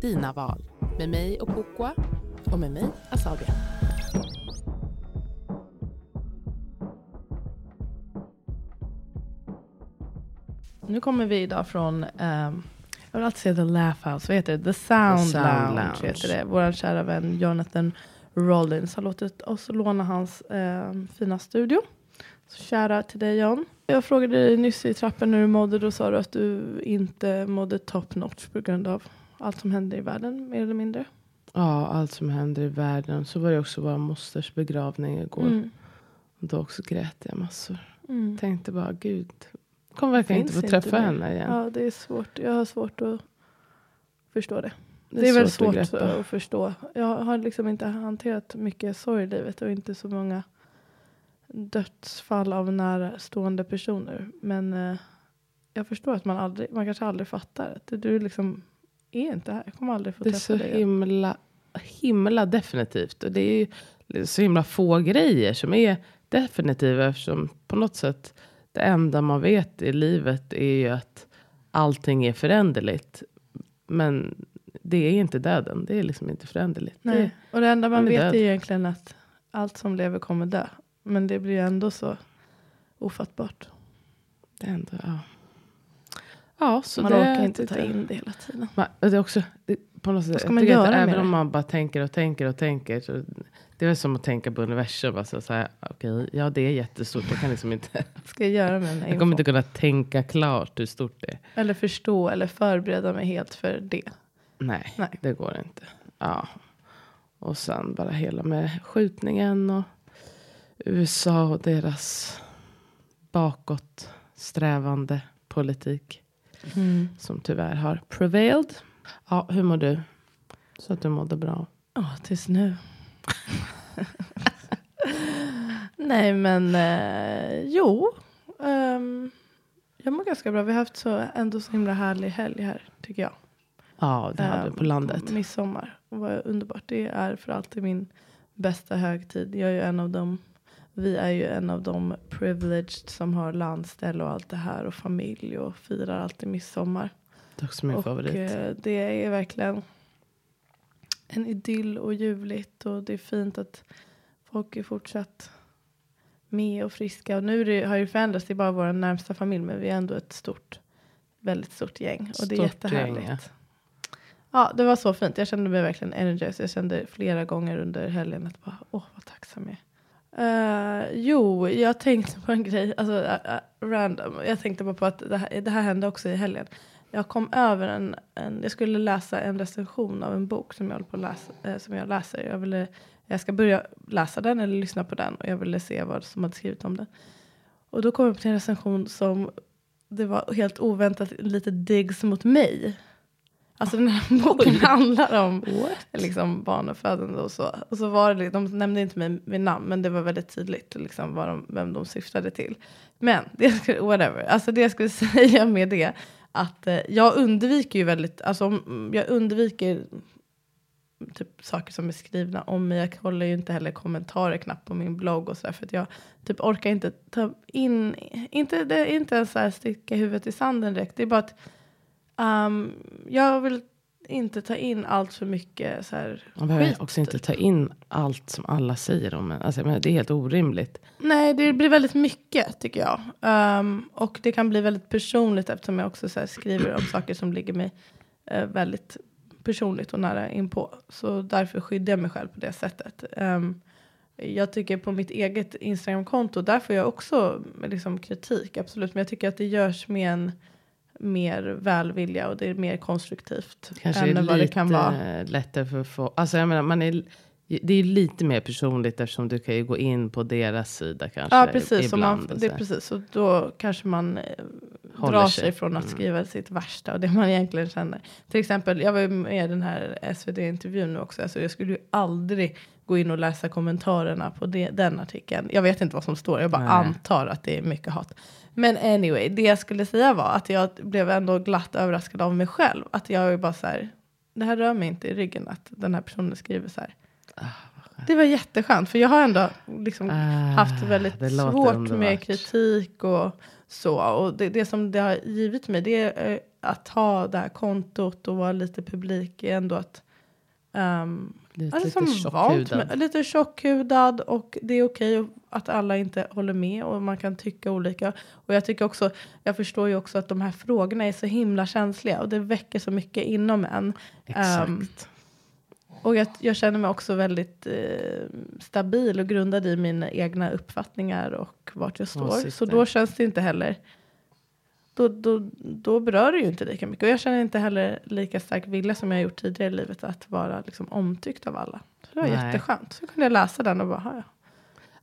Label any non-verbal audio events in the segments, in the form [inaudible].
dina val. Med mig och Kokwa. Och med mig, Asabia. Nu kommer vi idag från, um, jag vill alltid säga The Laugh House, vad heter det? The Sound, The Sound Lounge, Lounge. heter det. Vår kära vän Jonathan Rollins har låtit oss låna hans um, fina studio. Så kära till dig John. Jag frågade dig nyss i trappen hur du mådde, då sa du att du inte mådde top notch på grund av allt som händer i världen, mer eller mindre. Ja, allt som händer i världen. Så var det också vår mosters begravning igår. Mm. Och då också grät jag massor. Mm. Tänkte bara, gud. Kommer verkligen inte få träffa mer. henne igen. Ja, det är svårt. Jag har svårt att förstå det. Det är, väl svårt att att, förstå. Jag har liksom inte hanterat mycket sorg i livet och inte så många dödsfall av närstående personer. Men eh, jag förstår att man, aldrig, man kanske aldrig fattar. Att du liksom är inte här. Jag kommer aldrig få Det är träffa så dig. igen. himla, himla definitivt. Och det är ju så himla få grejer som är definitiva. Eftersom på något sätt det enda man vet i livet är ju att allting är föränderligt. Men det är inte döden. Det är liksom inte föränderligt. Nej. Det, Och det enda man man är vet död. är egentligen att allt som lever kommer dö. Men det blir ändå så ofattbart. det är ändå, ja. Ja, så man det, orkar inte ta in det hela tiden. Man, det är också, det, på något sätt, Vad ska man göra även det? om man bara tänker och tänker och tänker. Så det är som att tänka på universum. Alltså, så här, okej, ja, det är jättestort. Jag, kan liksom inte, [laughs] ska jag göra med jag kommer inte kunna tänka klart hur stort det är. Eller förstå eller förbereda mig helt för det. Nej, Nej. det går inte. Ja. Och sen bara hela med skjutningen och USA och deras bakåtsträvande politik. Som tyvärr har prevailed. Ja, hur mår du? Så att du mådde bra. Ja, tills nu. Nej, men eh, jo. ehm, jag mår ganska bra. Vi har haft så, ändå så himla härlig helg här, tycker jag. Ja, det hade Ehm, du på landet. Midsommar. Det var underbart. Det är för alltid min bästa högtid. Jag är ju en av dem. Vi är ju en av de privileged som har landställe och allt det här och familj och firar alltid midsommar. Det är också min och favorit. eh, det är verkligen en idyll och ljuvligt och det är fint att folk är fortsatt med och friska. Och nu det, har det förändrats, det är bara vår närmsta familj men vi är ändå ett stort, väldigt stort gäng. Och det är Stort jättehärligt. gäng, ja. Ja, det var så fint. Jag kände mig verkligen energized. Jag kände flera gånger under helgen att bara, åh vad tacksam jag är. Uh, jo, jag tänkte på en grej, alltså uh, eh, random. Jag tänkte bara på att det här, det här hände också i helgen. Jag kom över en, en, jag skulle läsa en recension av en bok som jag håller på att läsa, uh, som jag läser. Jag ville, jag ska börja läsa den eller lyssna på den och jag ville se vad som hade skrivit om den. Och då kom jag upp till en recension som det var helt oväntat lite digs mot mig. Alltså den här [laughs] boken handlar om liksom barnafödande och så. Och så var det, de nämnde inte mig vid namn men det var väldigt tydligt liksom vad de, vem de syftade till. Men [laughs] det skulle, whatever. Alltså det jag skulle [laughs] säga med det att eh, jag undviker ju väldigt, alltså om- jag undviker typ saker som är skrivna om mig. Jag kollar ju inte heller kommentarer knappt på min blogg och sådär för att jag typ orkar inte ta in, inte, det är inte ens så här sticka huvudet i sanden direkt. Det är bara att um, jag vill inte ta in allt för mycket så här Man behöver skit. också inte typ. ta in allt som alla säger om en. Alltså, det är helt orimligt. Nej, det blir väldigt mycket tycker jag. Ehm, och det kan bli väldigt personligt eftersom jag också så här, skriver om saker som ligger mig eh, väldigt personligt och nära inpå. Så därför skyddar jag mig själv på det sättet. Ehm, jag tycker på mitt eget Instagramkonto, där får jag också liksom, kritik, absolut. Men jag tycker att det görs med en mer välvilja och det är mer konstruktivt. Kanske än vad det kan vara. lättare för få. Alltså jag menar, man är, det är lite mer personligt eftersom du kan ju gå in på deras sida kanske. Ja, precis. Ibland, man, det är precis. Och då kanske man eh, Håller drar sig. sig från att Mm. skriva sitt värsta och det man egentligen känner. Till exempel, jag var ju med i den här SvD-intervjun nu också, alltså jag skulle ju aldrig gå in och läsa kommentarerna på det, den artikeln. Jag vet inte vad som står, jag bara Nej. antar att det är mycket hat. Men anyway, det jag skulle säga var att jag blev ändå glatt överraskad av mig själv. Att jag är bara så här, det här rör mig inte i ryggen att den här personen skriver så här. Det var jätteskönt, för jag har ändå liksom Ah, haft väldigt svårt med kritik och så. Och det, det som det har givit mig det är eh, att ha det här kontot och vara lite publik är ändå att um, Lite, alltså lite som vant lite tjockhudad och det är okej att alla inte håller med och man kan tycka olika. Och jag tycker också, jag förstår ju också att de här frågorna är så himla känsliga och det väcker så mycket inom en. Exakt. Ehm, och jag, jag känner mig också väldigt eh, stabil och grundad i mina egna uppfattningar och vart jag står. Åsikter. Så då känns det inte heller, då, då, då berör det ju inte lika mycket. Och jag känner inte heller lika stark vilja som jag gjort tidigare i livet att vara liksom, omtyckt av alla. Så det var Nej. jätteskönt. Så kunde jag läsa den och bara, "Ha, ja.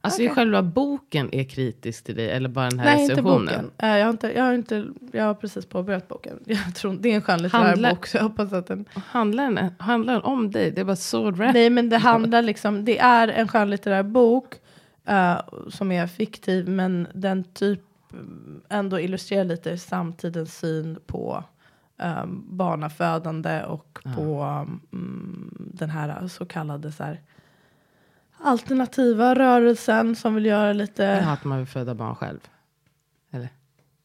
Alltså är själva boken är kritisk till dig eller bara den här Nej, inte recensionen? boken. Eh, jag, har inte, jag, har inte, jag har precis påbörjat boken. [laughs] Jag tror, det är en skönlitterär bok, så jag hoppas att den Handlar den, handlar den om dig? Det är bara så random. Nej, men det handlar liksom, det är en skönlitterär bok eh, som är fiktiv, men den typ ändå illustrerar lite samtidens syn på um, barnafödande och Ja. på mm, den här så kallade så här, alternativa rörelsen som vill göra lite, Ja, att man vill föda barn själv. Eller?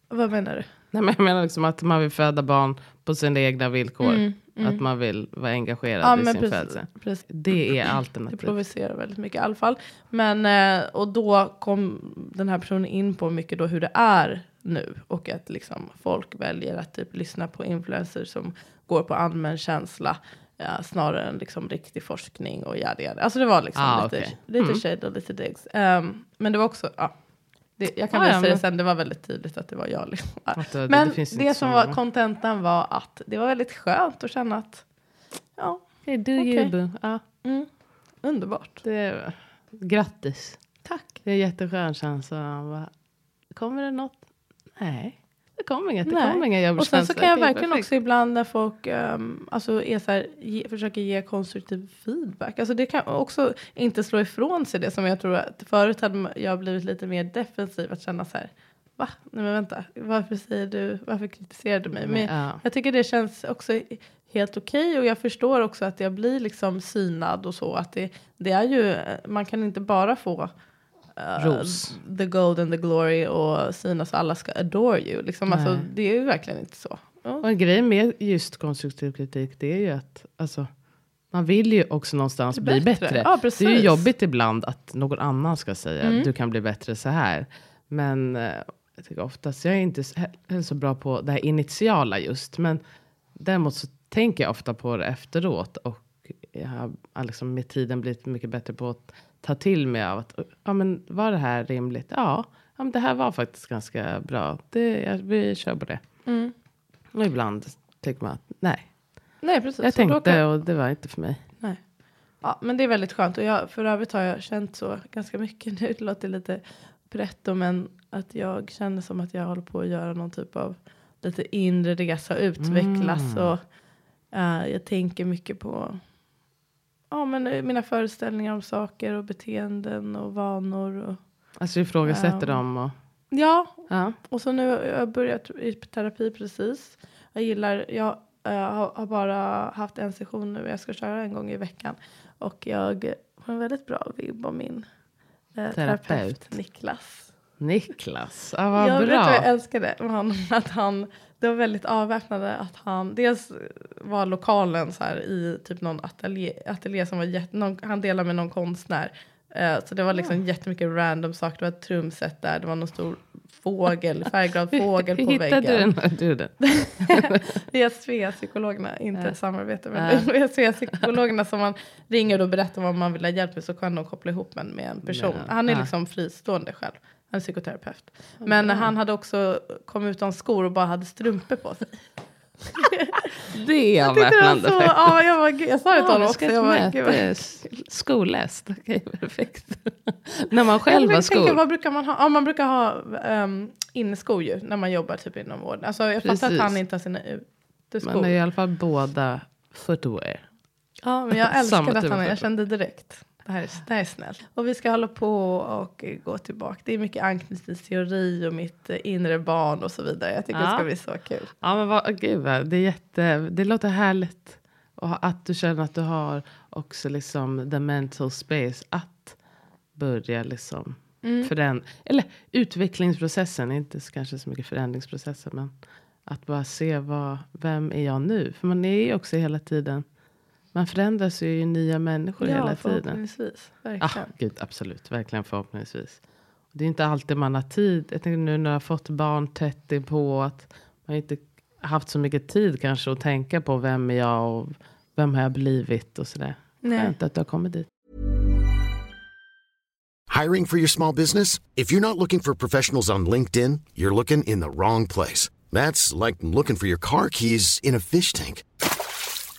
vad menar du? Nej, men jag menar liksom att man vill föda barn på sina egna villkor. Mm, mm. Att man vill vara engagerad Ja, i sin precis, födelse. precis. Det är [clears throat] Det alternativet. provocerar väldigt mycket i alla fall. Men, eh, och då kom den här personen in på mycket då hur det är nu. Och att liksom folk väljer att typ lyssna på influencers som går på allmän känsla. Ja, snarare än liksom riktig forskning och yada. Alltså det var liksom Ah, lite, okej. lite Mm. shade och lite digs. Ehm, men det var också, ja. Det, jag kan Ah, väl ja, men- sen, det var väldigt tydligt att det var jag. Liksom. Att det- Men det det, som var kontentan var att det var väldigt skönt att känna att, ja, Hey, do you. Ja, mm, underbart. det grattis. Tack. Det är jätteskön känsla. Kommer det något? Nej, det kommer inget. Det Nej. kommer inga Och sen så kan jag verkligen också ibland när folk um, alltså är så här, ge, försöker ge konstruktiv feedback. Alltså det kan också inte slå ifrån sig det som jag tror att förut hade jag blivit lite mer defensiv att känna så här. Va? Nej men vänta, varför säger du, varför kritiserar du mig? Men Ja. jag tycker det känns också helt okej och jag förstår också att jag blir liksom synad och så. Att det, det är ju, man kan inte bara få eh, Ros. the gold and the glory och synas och alla ska adore you. Liksom, alltså, det är ju verkligen inte så. Ja. Och en grej med just konstruktiv kritik det är ju att alltså, man vill ju också någonstans bli bättre. bättre. Ja, det är ju jobbigt ibland att någon annan ska säga Mm. du kan bli bättre så här. Men eh, jag tycker oftast, jag är inte så, så bra på det här initiala just. Men däremot så tänker jag ofta på det efteråt. Och jag har liksom med tiden blivit mycket bättre på att ta till mig av att ja, men var det här rimligt? Ja, ja men det här var faktiskt ganska bra. Det, ja, vi kör på det. Mm. Och ibland tycker man att nej, Nej, precis. jag tänkte kan- och det var inte för mig. Nej. Ja, men det är väldigt skönt. Och jag, för övrigt har jag känt så ganska mycket [laughs] nu. Det låter lite pretto, men att jag känner som att jag håller på att göra någon typ av lite inre resa utvecklas. Mm. Och eh, jag tänker mycket på ja, men mina föreställningar om saker och beteenden och vanor. Och, Alltså ifrågasätter Ja. dem och ja, ja. och så nu har jag börjat i terapi precis. Jag gillar, jag eh, har, bara haft en session nu. Jag ska köra en gång i veckan. Och jag har en väldigt bra vibb om min eh, Terapeut. terapeut Niklas. Niklas, ja, vad jag bra. jag älskade med honom. Att han, det var väldigt avväpnande att han, dels var lokalen så här i typ någon ateljé, ateljé som var jätte, någon, han delade med någon konstnär. Eh, så det var liksom jättemycket random saker. Det var ett trumset där, det var någon stor fågel, [laughs] färgglad fågel på hittade väggen. den? Du, den? [laughs] Via Svea-psykologerna, inte Ja. ett samarbete. Ja. Men via Svea-psykologerna som man ringer och berättar vad man vill ha hjälp med så kan de koppla ihop en med en person. Ja. Han är Ja. liksom fristående själv. Är psykoterapeut. Men han hade också kommit utan skor och bara hade strumpor på sig. [laughs] Det är avväpnande så, faktiskt. ja, jag, var, jag sa det till honom också. ska Jag inte var, med gud, att vad- det är s- skolläst. Okej, [laughs] perfekt. När man själv var tänker, skol. vad brukar man ha? Ja, man brukar ha um, inneskor ju när man jobbar typ inom vården. Alltså, jag fattar Precis. att han inte har sina uteskor. Man är i alla fall båda footwear. Ja, men jag [laughs] älskar att typ han jag kände direkt. Det här, är, det snällt. Och vi ska hålla på och gå tillbaka. Det är mycket anknytningsteori och mitt inre barn och så vidare. Jag tycker det Ja. ska bli så kul. Ja, men vad, gud, vad, det, är jätte, det låter härligt. Och att du känner att du har också liksom the mental space att börja liksom Mm. föränd- Eller utvecklingsprocessen, inte så- kanske så mycket förändringsprocessen. Men att bara se vad, vem är jag nu? För man är ju också hela tiden, man förändras ju i nya människor Ja, hela tiden. förhoppningsvis. Ja, Verkligen. gud, absolut. Verkligen förhoppningsvis. Det är inte alltid man har tid. Jag tänker nu när jag har fått barn tätt på att man inte haft så mycket tid kanske att tänka på vem är jag och vem har jag blivit och sådär. Nej. Skönt att du har kommit dit. Hiring for your small business? If you're not looking for professionals on LinkedIn, you're looking in the wrong place. That's like looking for your car keys in a fish tank.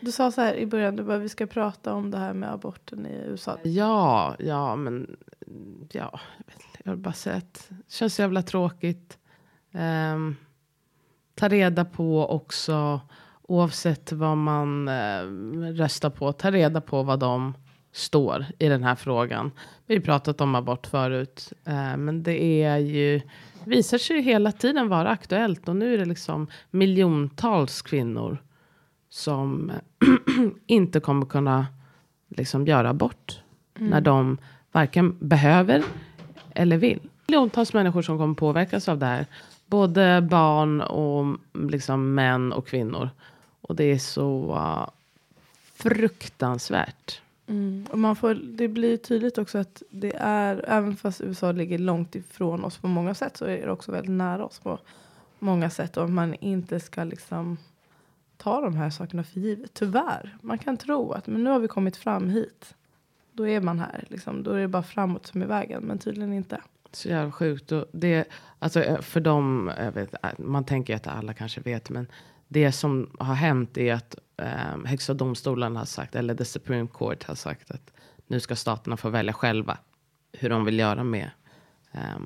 Du sa så här i början, du bara, vi ska prata om det här med aborten i USA. Ja, ja, men ja, jag, vet, jag vill bara säga att det känns jävla tråkigt. Um, ta reda på också, oavsett vad man uh, röstar på, ta reda på vad de står i den här frågan. Vi har pratat om abort förut, uh, men det är ju visar sig ju hela tiden vara aktuellt och nu är det liksom miljontals kvinnor som [clears throat] inte kommer kunna liksom göra abort när de varken behöver eller vill. Miljontals människor som kommer påverkas av det här. Både barn och liksom män och kvinnor. Och det är så uh, fruktansvärt. Mm. Och man får, det blir tydligt också att det är, även fast USA ligger långt ifrån oss på många sätt, så är det också väldigt nära oss på många sätt. Och man inte ska liksom ta de här sakerna för givet. Tyvärr. Man kan tro att men nu har vi kommit fram hit. Då är man här. Liksom. Då är det bara framåt som är vägen. Men tydligen inte. Så jävla sjukt. Och det, alltså eh, för dem, jag vet, eh, man tänker att alla kanske vet, men det som har hänt är att eh, Högsta domstolen har sagt, eller the Supreme Court har sagt att nu ska staterna få välja själva hur de vill göra med eh,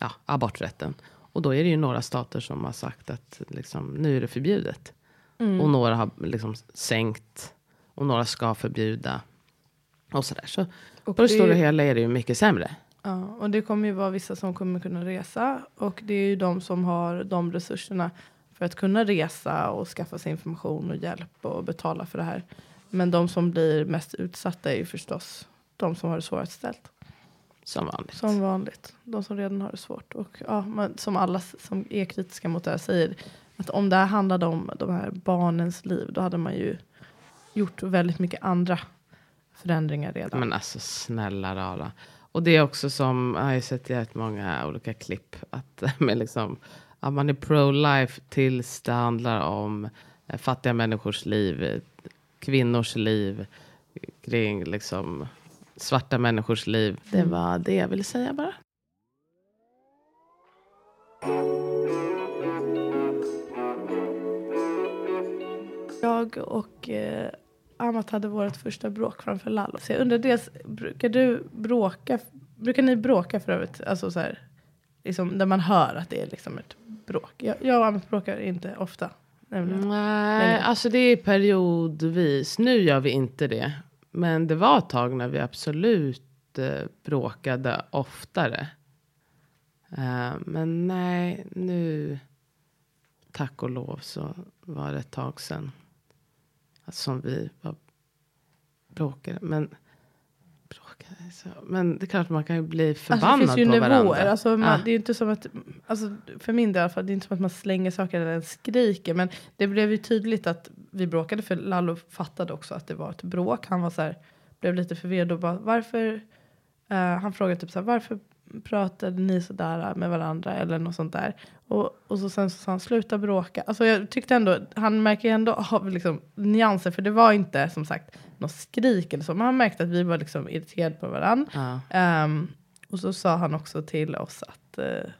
ja, aborträtten. Och då är det ju några stater som har sagt att liksom, nu är det förbjudet. Och några har liksom sänkt och några ska förbjuda. Och sådär. Så Och på det stora hela är det ju mycket sämre. Ja, och det kommer ju vara vissa som kommer kunna resa. Och det är ju de som har de resurserna för att kunna resa och skaffa sig information och hjälp och betala för det här. Men de som blir mest utsatta är ju förstås de som har det svårast ställt. Som vanligt. Som vanligt. De som redan har det svårt. Och ja, men som alla som är kritiska mot det här säger. Att om det här handlade om de här barnens liv. Då hade man ju gjort väldigt mycket andra förändringar redan. Men alltså snälla rara. Och det är också som, jag har ju sett jättemånga många olika klipp. Att, [laughs] med liksom, att man är pro-life tills det handlar om eh, fattiga människors liv. Kvinnors liv. Kring liksom svarta människors liv. Det var det jag ville säga bara. Jag och eh, Amat hade vårt första bråk framför Lalo. Så jag undrar dels, brukar du bråka? Brukar ni bråka för övrigt? Alltså så här, liksom, där man hör att det är liksom ett bråk. Jag, jag och Amat bråkar inte ofta. Nämligen. Nej, Längre. alltså det är periodvis. Nu gör vi inte det. Men det var ett tag när vi absolut eh, bråkade oftare. Eh, men nej, nu tack och lov så var det ett tag sedan som vi var bråkade. Men Bråka, så. Men det är klart man kan ju bli Alltså, förbannad det finns ju på nivåer. varandra. Alltså, man, Ja. Det är inte som att, alltså, för min del i alla fall, det är inte som att man slänger saker eller skriker. Men det blev ju tydligt att vi bråkade för Lallo fattade också att det var ett bråk. Han var så här, blev lite förvirrad och bara varför, eh, han frågade typ så här, varför pratade ni sådär med varandra eller något sånt där. Och, och så sen så sa han sluta bråka. Alltså jag tyckte ändå, han märker ändå av liksom nyanser för det var inte som sagt något skrik eller så. Men han märkte att vi var liksom irriterade på varandra. Ja. Ehm, och så sa han också till oss att eh,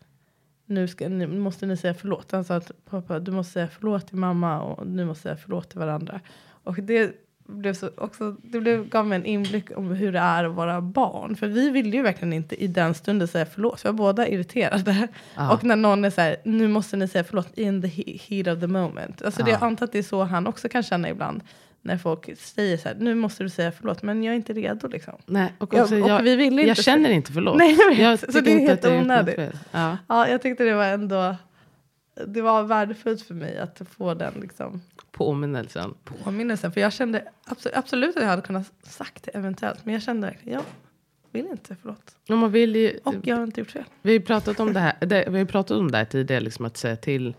nu, ska, nu måste ni säga förlåt. Han sa att pappa, du måste säga förlåt till mamma och ni måste säga förlåt till varandra. Och det blev så också, det blev, gav mig en inblick om hur det är att vara barn. För vi ville ju verkligen inte i den stunden säga förlåt. Vi var båda irriterade. Ja. Och när någon är så här, nu måste ni säga förlåt in the he- heat of the moment. Alltså det, Ja. jag antar att det är så han också kan känna ibland. När folk säger så här, nu måste du säga förlåt, men jag är inte redo liksom. Nej, och också, och jag, vi ville inte jag känner inte förlåt. [laughs] Nej, jag vet. jag Så det är helt onödigt. Ja. Ja, jag tyckte det var ändå det var värdefullt för mig att få den liksom, Påminnelsen. påminnelsen. För jag kände absolut, absolut att jag hade kunnat sagt det eventuellt. Men jag kände verkligen, jag vill inte, förlåt. Och man vill ju, Och jag har inte gjort fel. vi har pratat om det här, det, vi har pratat om det här tidigare, liksom att säga till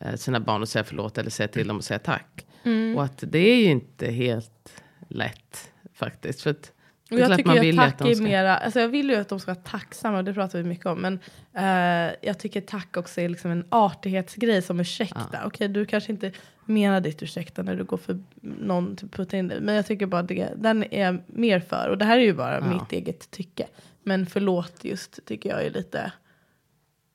eh, sina barn och säga förlåt eller säga till dem och säga tack. Mm. Och att det är ju inte helt lätt faktiskt. För att, Och jag tycker man ju vill att tack att är mera, alltså jag vill ju att de ska vara tacksamma, det pratar vi mycket om. Men eh, jag tycker tack också är liksom en artighetsgrej som ursäkta. Okej, du kanske inte menar ditt ursäkta när du går för någon till putta in dig. Men jag tycker bara det, den är mer för. Och det här är ju bara Ja. mitt eget tycke. Men förlåt just tycker jag är lite...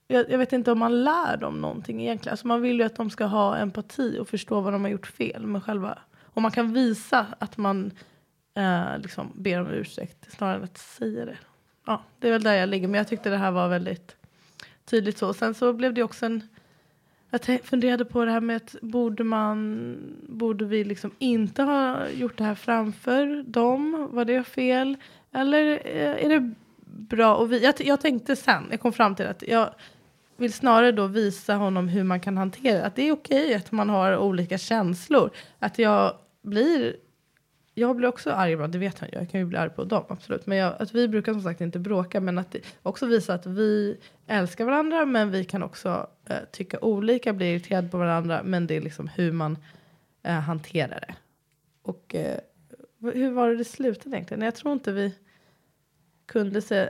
Jag, jag vet inte om man lär dem någonting egentligen. Alltså man vill ju att de ska ha empati och förstå vad de har gjort fel. Men själva, om man kan visa att man eh, liksom ber om ursäkt snarare än att säga det. Ja, det är väl där jag ligger. Men jag tyckte det här var väldigt tydligt så. Sen så blev det också en... Jag funderade på det här med att borde man... Borde vi liksom inte ha gjort det här framför dem? Var det fel? Eller eh, är det bra? Och vi, jag, jag tänkte sen, jag kom fram till att jag vill snarare då visa honom hur man kan hantera det. Att det är okej att man har olika känslor. Att jag blir jag blir också arg ibland, det vet han ju. Jag kan ju bli arg på dem, absolut. Men jag, att vi brukar som sagt inte bråka. Men att det också visa att vi älskar varandra. Men vi kan också eh, tycka olika, bli irriterade på varandra. Men det är liksom hur man eh, hanterar det. Och eh, hur var det det slutade egentligen? Jag tror inte vi kunde säga...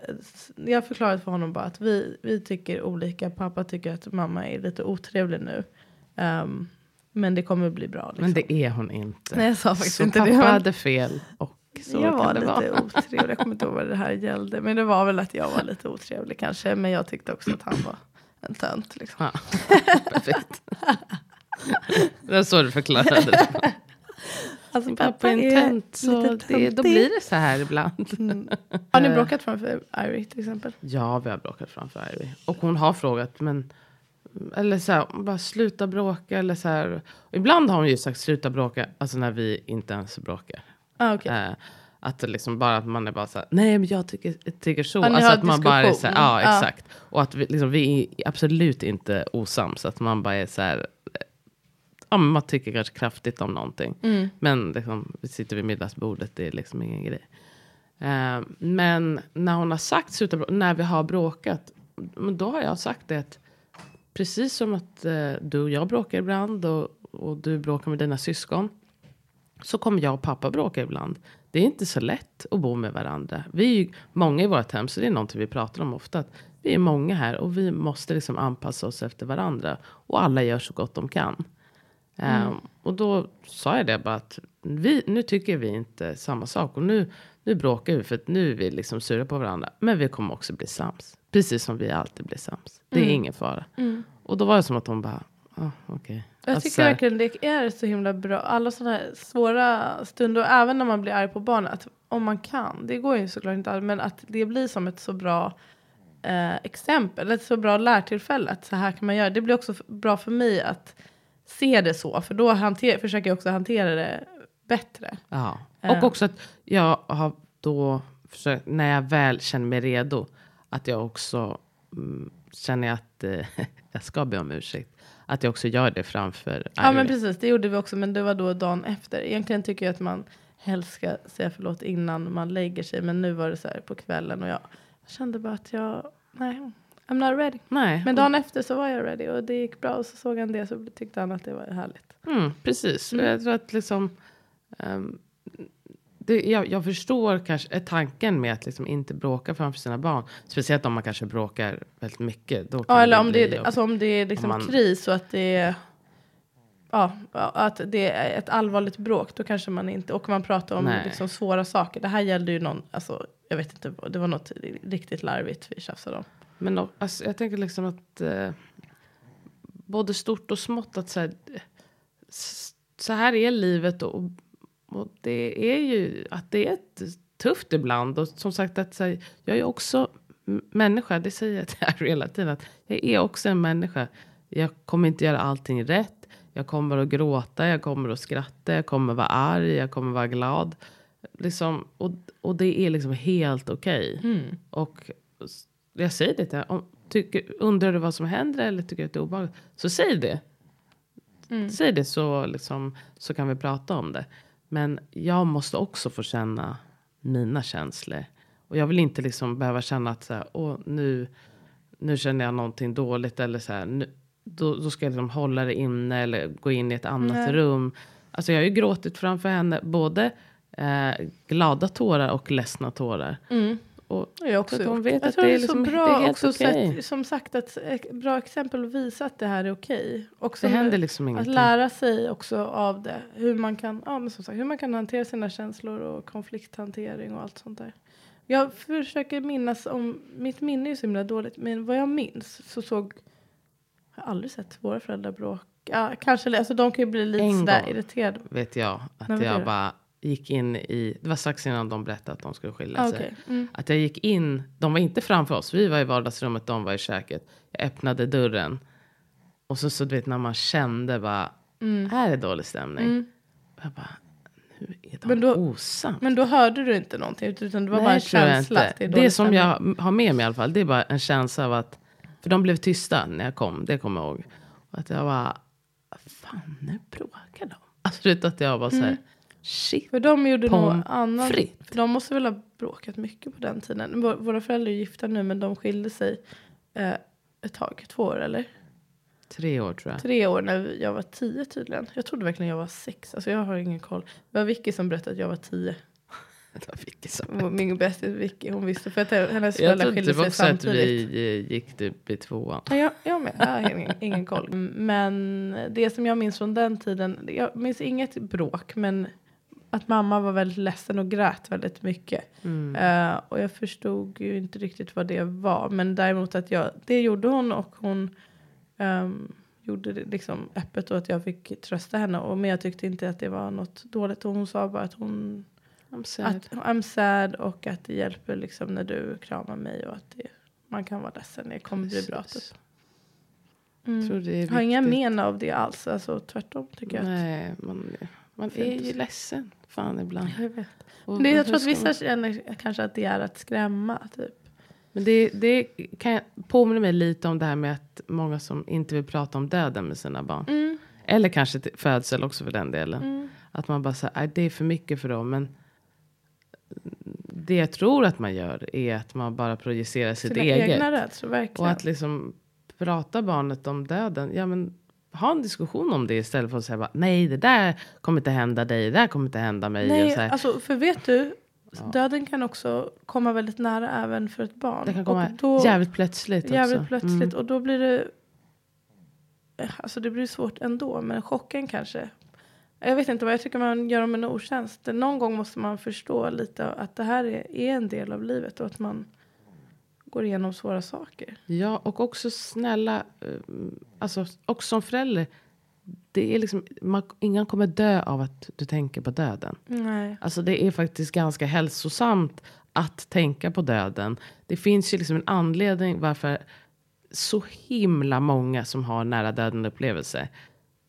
Jag förklarade för honom bara att vi, vi tycker olika. Pappa tycker att mamma är lite otrevlig nu. Um, men det kommer bli bra. Liksom. Men det är hon inte. Nej, jag sa faktiskt så inte pappa det. hade fel. Och så jag var det lite vara. otrevlig. Jag kommer inte ihåg vad det här gällde. Men det var väl att jag var lite otrevlig kanske. Men jag tyckte också att han var en tönt. Liksom. Ja, perfekt. det var så du förklarade det. Alltså, Pappa är en tönt, så det, då blir det så här ibland. Mm. Har ni bråkat framför Irie till exempel? Ja, vi har bråkat framför Ivy. Och hon har frågat, men... Eller så här, bara sluta bråka. Eller så här. Ibland har hon ju sagt sluta bråka, alltså när vi inte ens bråkar. Ah, okay. Eh, att liksom bara att man är bara så här, nej men jag tycker, tycker så. Ni alltså att man bara är så här, ja Ja. exakt. Och att vi, liksom, vi är absolut inte osams. Att man bara är så här, eh, ja men man tycker kanske kraftigt om någonting. Mm. Men liksom, vi sitter vid middagsbordet, det är liksom ingen grej. Eh, men när hon har sagt sluta bråka, när vi har bråkat, då har jag sagt det att precis som att eh, du och jag bråkar ibland och, och du bråkar med dina syskon så kommer jag och pappa bråka ibland. Det är inte så lätt att bo med varandra. Vi är ju många i vårt hem, så det är någonting vi pratar om ofta. Att vi är många här och vi måste liksom anpassa oss efter varandra. Och alla gör så gott de kan. Ehm, och då sa jag det bara att vi, nu tycker vi inte samma sak. Och nu, nu bråkar vi för att nu är vi liksom sura på varandra. Men vi kommer också bli sams. Precis som vi alltid blir sams. Det är ingen fara. Och då var det som att hon bara, ah, okej. Jag Alltså, tycker verkligen det är så himla bra. Alla sådana här svåra stunder, och även när man blir arg på barnet, att om man kan, det går ju såklart inte alltid, men att det blir som ett så bra eh, exempel, ett så bra lärtillfälle, att så här kan man göra. Det blir också bra för mig att se det så, för då hanter, försöker jag också hantera det bättre. Ja, Eh. och också att jag har då försökt, när jag väl känner mig redo, att jag också mm, känner att eh, [laughs] jag ska be om ursäkt. Att jag också gör det framför Ja men Ivy. precis, det gjorde vi också, men det var då dagen efter. Egentligen tycker jag att man helst ska säga förlåt innan man lägger sig. Men nu var det så här på kvällen och jag, kände bara att jag, nej, I'm not ready. Nej. Men dagen efter så var jag ready och det gick bra och så såg han det så tyckte han att det var härligt. Mm, precis. Mm. Jag tror att liksom... ehm, det, jag, jag förstår kanske tanken med att liksom inte bråka framför sina barn. Speciellt om man kanske bråkar väldigt mycket. Då Ja, eller om det, är, jobbigt. alltså om det är liksom Om man- kris och att det är Ja, att det är ett allvarligt bråk, då kanske man inte, och man pratar om Nej. liksom svåra saker. Det här gällde ju någon, alltså, jag vet inte, det var något riktigt larvigt vi tjafsade om. Men då, alltså, jag tänker liksom att eh, både stort och smått att så här, så här är livet och, och det är ju att det är ett tufft ibland och som sagt att här, jag är också människa, det säger jag till er hela tiden att jag är också en människa. Jag kommer inte göra allting rätt. Jag kommer att gråta, jag kommer att skratta, jag kommer att vara arg, jag kommer att vara glad. Liksom, och, och det är liksom helt okej. Och s- jag säger det till om, tycker, Undrar du vad som händer eller tycker du att det är obehagligt? Så säg det. Säg det så, liksom, så kan vi prata om det. Men jag måste också få känna mina känslor. Och jag vill inte liksom behöva känna att så här, Åh, nu, nu känner jag någonting dåligt. Eller så här, nu, då, då ska jag liksom hålla det inne eller gå in i ett annat Nej. rum. Alltså jag har ju gråtit framför henne. Både eh, glada tårar och ledsna tårar. Och Jag också Så att gjort. vet jag att det är så liksom- bra det är också okej. sett, som sagt att ett bra exempel att visa att det här är okej. Också det händer liksom Att ingenting. lära sig också av det. Hur man kan, ja, men som sagt, hur man kan hantera sina känslor och konflikthantering och allt sånt där. Jag försöker minnas om, mitt minne är så himla dåligt, men vad jag minns så såg, jag har aldrig sett våra föräldrar bråka. Ja, kanske, alltså de kan ju bli lite sådär irriterade. vet jag. Att jag bara gick in i, det var strax innan de berättade att de skulle skilja Ah, sig. mm. Att jag gick in, de var inte framför oss, vi var i vardagsrummet, de var i köket. Jag öppnade dörren. Och så, så du vet när man kände bara, här är dålig stämning. Och jag bara, nu är de Mm. Men då- osams. Men då hörde du inte någonting, utan det var bara en Nej, tror jag känsla. att Det, är Det, som stämning. jag har med mig i alla fall, det är bara en känsla av att, för de blev tysta när jag kom, det kommer jag ihåg. Och att jag bara, fan nu bråkar de. Alltså du vet att jag var så här, shit. För de gjorde annan... frites. De måste väl ha bråkat mycket på den tiden. Vå- Våra föräldrar är gifta nu men de skilde sig eh, ett tag, två år eller? Tre år tror jag. Tre år när jag var tio tydligen. Jag trodde verkligen jag var sex. Alltså jag har ingen koll. Det var Vicky som berättade att jag var tio. [laughs] Det var Vicky som- Min bästis Vicky, hon visste för att hennes Jag föräldrar trodde skilde det var sig också att samtidigt. vi eh, gick typ i tvåan. Ja, jag, jag med. Jag har ingen, ingen koll. Men det som jag minns från den tiden, jag minns inget bråk, men att mamma var väldigt ledsen och grät väldigt mycket. Mm. Eh, och jag förstod ju inte riktigt vad det var. Men däremot att jag, det gjorde hon och hon ehm, gjorde det liksom öppet och att jag fick trösta henne. Och, men jag tyckte inte att det var något dåligt. Och hon sa bara att hon I'm sad. att I'm sad och att det hjälper liksom när du kramar mig och att det, man kan vara ledsen. Det kommer bli bra. Typ. Precis. Mm. är Jag har inga men av det alls. Alltså, tvärtom tycker jag. Att, Nej, man, man är Fint. ju ledsen. Fan ibland. jag vet. Och det, jag tror att vissa man- känner kanske att det är att skrämma. Typ. Men det, det kan jag påminna mig lite om det här med att många som inte vill prata om döden med sina barn. Mm. Eller kanske till födsel också för den delen. Att man bara säger, "Nej, det är för mycket för dem. Men det jag tror att man gör är att man bara projicerar sitt Sina eget. egna rädslor, verkligen. Och att liksom prata barnet om döden. Ja men ha en diskussion om det istället för att säga bara, nej det där kommer inte hända dig, det där kommer inte hända mig. och Nej, här. alltså, för vet du, döden kan också komma väldigt nära även för ett barn. det kan komma och då, jävligt plötsligt jävligt också. plötsligt. Mm. Och då blir det... eh, Alltså det blir svårt ändå, men chocken kanske. Jag vet inte vad jag tycker man gör dem en otjänst. Någon gång måste man förstå lite att det här är, är en del av livet och att man går igenom svåra saker. Ja, och också snälla, eh, alltså också som förälder. Det är liksom, man, ingen kommer dö av att du tänker på döden. Nej. Alltså det är faktiskt ganska hälsosamt att tänka på döden. Det finns ju liksom en anledning varför så himla många som har nära döden upplevelse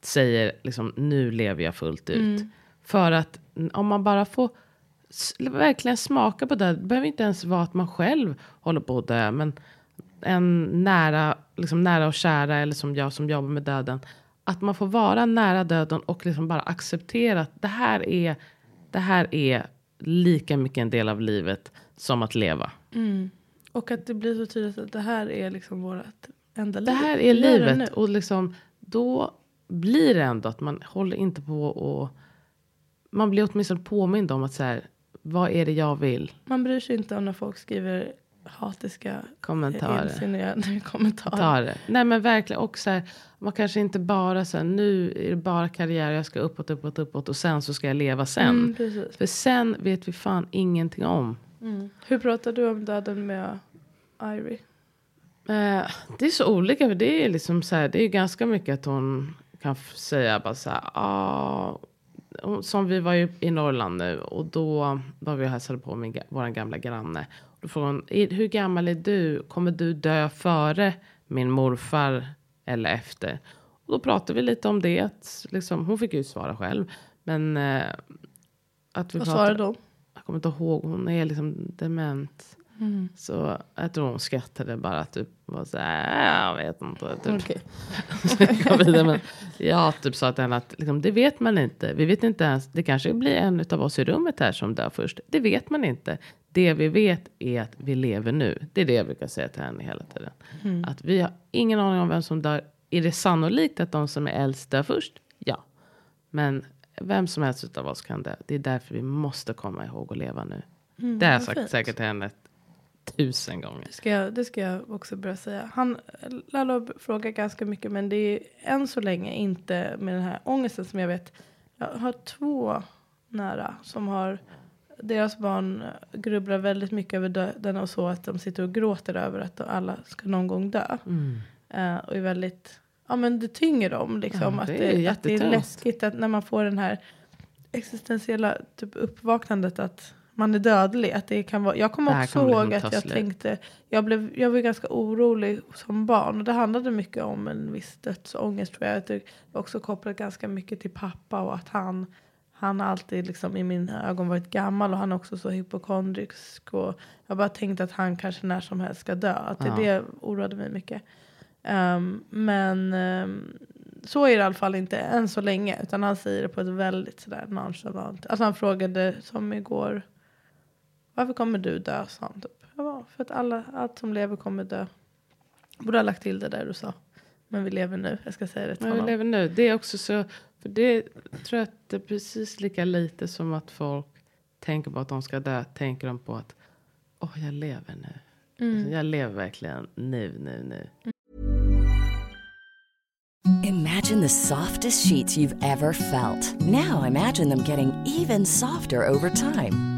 säger liksom nu lever jag fullt ut. För att mm, om man bara får verkligen smaka på det. Det behöver inte ens vara att man själv håller på att dö. Men en nära, liksom nära och kära eller som jag som jobbar med döden. Att man får vara nära döden och liksom bara acceptera att det här är det här är lika mycket en del av livet som att leva. Mm. Och att det blir så tydligt att det här är liksom vårt enda liv. Det här är det nu. livet och liksom då blir det ändå att man håller inte på och man blir åtminstone påmind om att så här, vad är det jag vill? Man bryr sig inte om när folk skriver hatiska Kommentarer. insinuerande [laughs] kommentarer. Ta det. Nej men verkligen. Och så här, man kanske inte bara så här, nu är det bara karriär, jag ska uppåt, uppåt, uppåt och sen så ska jag leva sen. Mm. För sen vet vi fan ingenting om. Mm. Hur pratar du om döden med Irie? Eh, det är så olika, för det är liksom så här, det är ganska mycket att hon kan säga bara så här, ah, som vi var ju i Norrland nu och då var vi och hälsade på min, vår gamla granne. Då frågade hon, "Är- hur gammal är du? Kommer du dö före min morfar eller efter? Och då pratade vi lite om det, att liksom, hon fick ju svara själv. Men eh, att vi Vad svarade hon? jag kommer inte ihåg, hon är liksom dement. Mm. Så jag tror hon skrattade bara typ var så här, jag vet inte. Typ. [laughs] Men jag typ sa till henne att liksom, det vet man inte. Vi vet inte ens, det kanske blir en av oss i rummet här som dör först. Det vet man inte. Det vi vet är att vi lever nu. Det är det jag brukar säga till henne hela tiden. Att vi har ingen aning om vem som dör. Är det sannolikt att de som är äldst dör först? Ja. Men vem som helst av oss kan dö. Det är därför vi måste komma ihåg att leva nu. det har jag sagt säkert till henne tusen gånger. Det ska, jag, det ska jag också börja säga. Han, Lalo frågar ganska mycket men det är än så länge inte med den här ångesten som jag vet. Jag har två nära som har deras barn grubblar väldigt mycket över döden och så att de sitter och gråter över att alla ska någon gång dö. Mm. Eh, och är väldigt, ja men det tynger dem liksom. Ja, att, det är det, att det är läskigt att när man får den här existentiella typ uppvaknandet att man är dödlig. Att det kan vara, jag kommer också kommer ihåg att jag slut. tänkte, jag, blev, jag var ganska orolig som barn. Och det handlade mycket om en viss dödsångest tror jag. Det är också kopplat ganska mycket till pappa och att han han alltid liksom i mina ögon varit gammal och han är också så hypokondrisk. Och jag bara tänkte att han kanske när som helst ska dö. Att det, Ja. det oroade mig mycket. Ehm, men ehm, så är det i alla fall inte än så länge. Utan han säger det på ett väldigt sådär nonchalant. Alltså han frågade som igår. Varför kommer du dö? Sa han typ. Jag bara, för att alla, allt som lever kommer dö. Borde ha lagt till det där du sa. Men vi lever nu. Jag ska säga det till Men vi honom. lever nu. Det är också så, för det tror jag att det är precis lika lite som att folk tänker på att de ska dö, tänker de på att åh, jag lever nu. Mm. Jag lever verkligen nu, nu, nu. Imagine the softest sheets you've ever felt. Now imagine them getting even softer over time.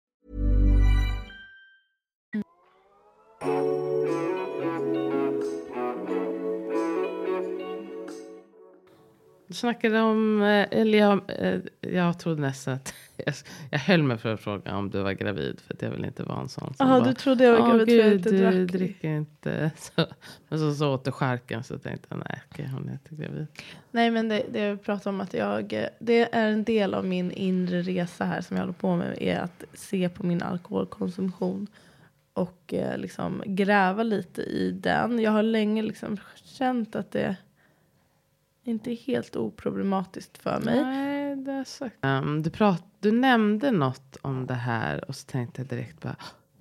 Du snackade om, eh, eller jag, eh, jag trodde nästan att, [laughs] jag, jag höll mig för att fråga om du var gravid. För att jag vill inte vara en sån Jaha, du trodde jag var "Åh, gravid för jag gud, inte du drack." dricker inte. [laughs] Så, men så, så åt du charken så tänkte jag, nej okej, hon är inte gravid. Nej, men det, det jag pratar om att jag, det är en del av min inre resa här som jag håller på med är att se på min alkoholkonsumtion och eh, liksom gräva lite i den. Jag har länge liksom känt att det inte är helt oproblematiskt för mig. Nej, det har sagt. Um, du, prat, du nämnde något om det här och så tänkte jag direkt bara,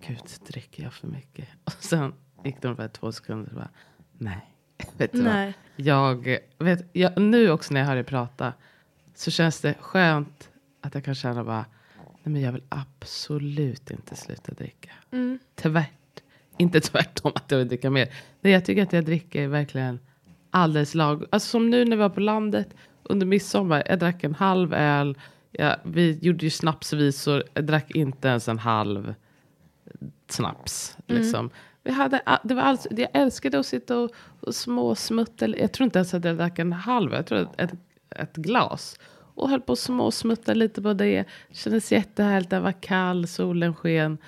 gud, dricker jag för mycket? [laughs] Och sen gick det ungefär två sekunder och bara, nej. [laughs] Vet du vad? Nej. Jag vet, jag, nu också när jag hör dig prata så känns det skönt att jag kan känna bara, Nej, men jag vill absolut inte sluta dricka. Mm. Tvärt. Inte tvärtom att jag vill dricka mer. Nej, jag tycker att jag dricker verkligen alldeles lag. Alltså som nu när vi var på landet under midsommar. Jag drack en halv öl. Ja, vi gjorde ju snapsvisor. Jag drack inte ens en halv snaps. Liksom. Vi hade, det var alltså, jag älskade att sitta och, och småsmutta. Jag tror inte ens att jag drack en halv. Jag tror ett, ett glas. Och höll på att småsmutta lite på det. Kändes jättehärligt. Det var kall, solen sken.